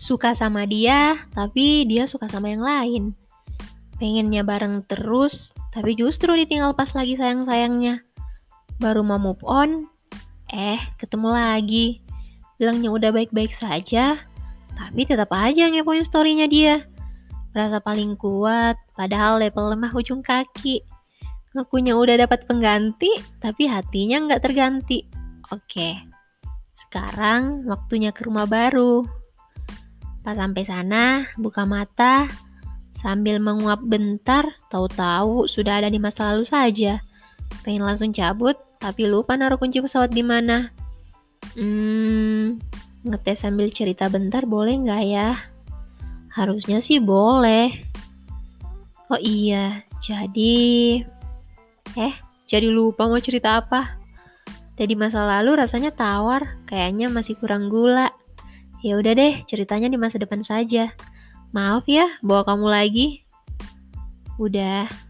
suka sama dia, tapi dia suka sama yang lain. Pengennya bareng terus, tapi justru ditinggal pas lagi sayang-sayangnya. Baru mau move on, eh ketemu lagi. Bilangnya udah baik-baik saja, tapi tetap aja ngepoin storynya dia. Rasa paling kuat, padahal level lemah ujung kaki. Ngakunya udah dapat pengganti, tapi hatinya nggak terganti. Oke, sekarang waktunya ke rumah baru. Pas sampai sana, buka mata, sambil menguap bentar, tahu-tahu sudah ada di masa lalu saja. Pengen langsung cabut, tapi lupa naruh kunci pesawat di mana. Hmm, ngetes sambil cerita bentar boleh nggak ya? Harusnya sih boleh. Oh iya, jadi... Eh, jadi lupa mau cerita apa. Tadi masa lalu rasanya tawar, kayaknya masih kurang gula. Ya udah deh, ceritanya di masa depan saja. Maaf ya, bawa kamu lagi. Udah.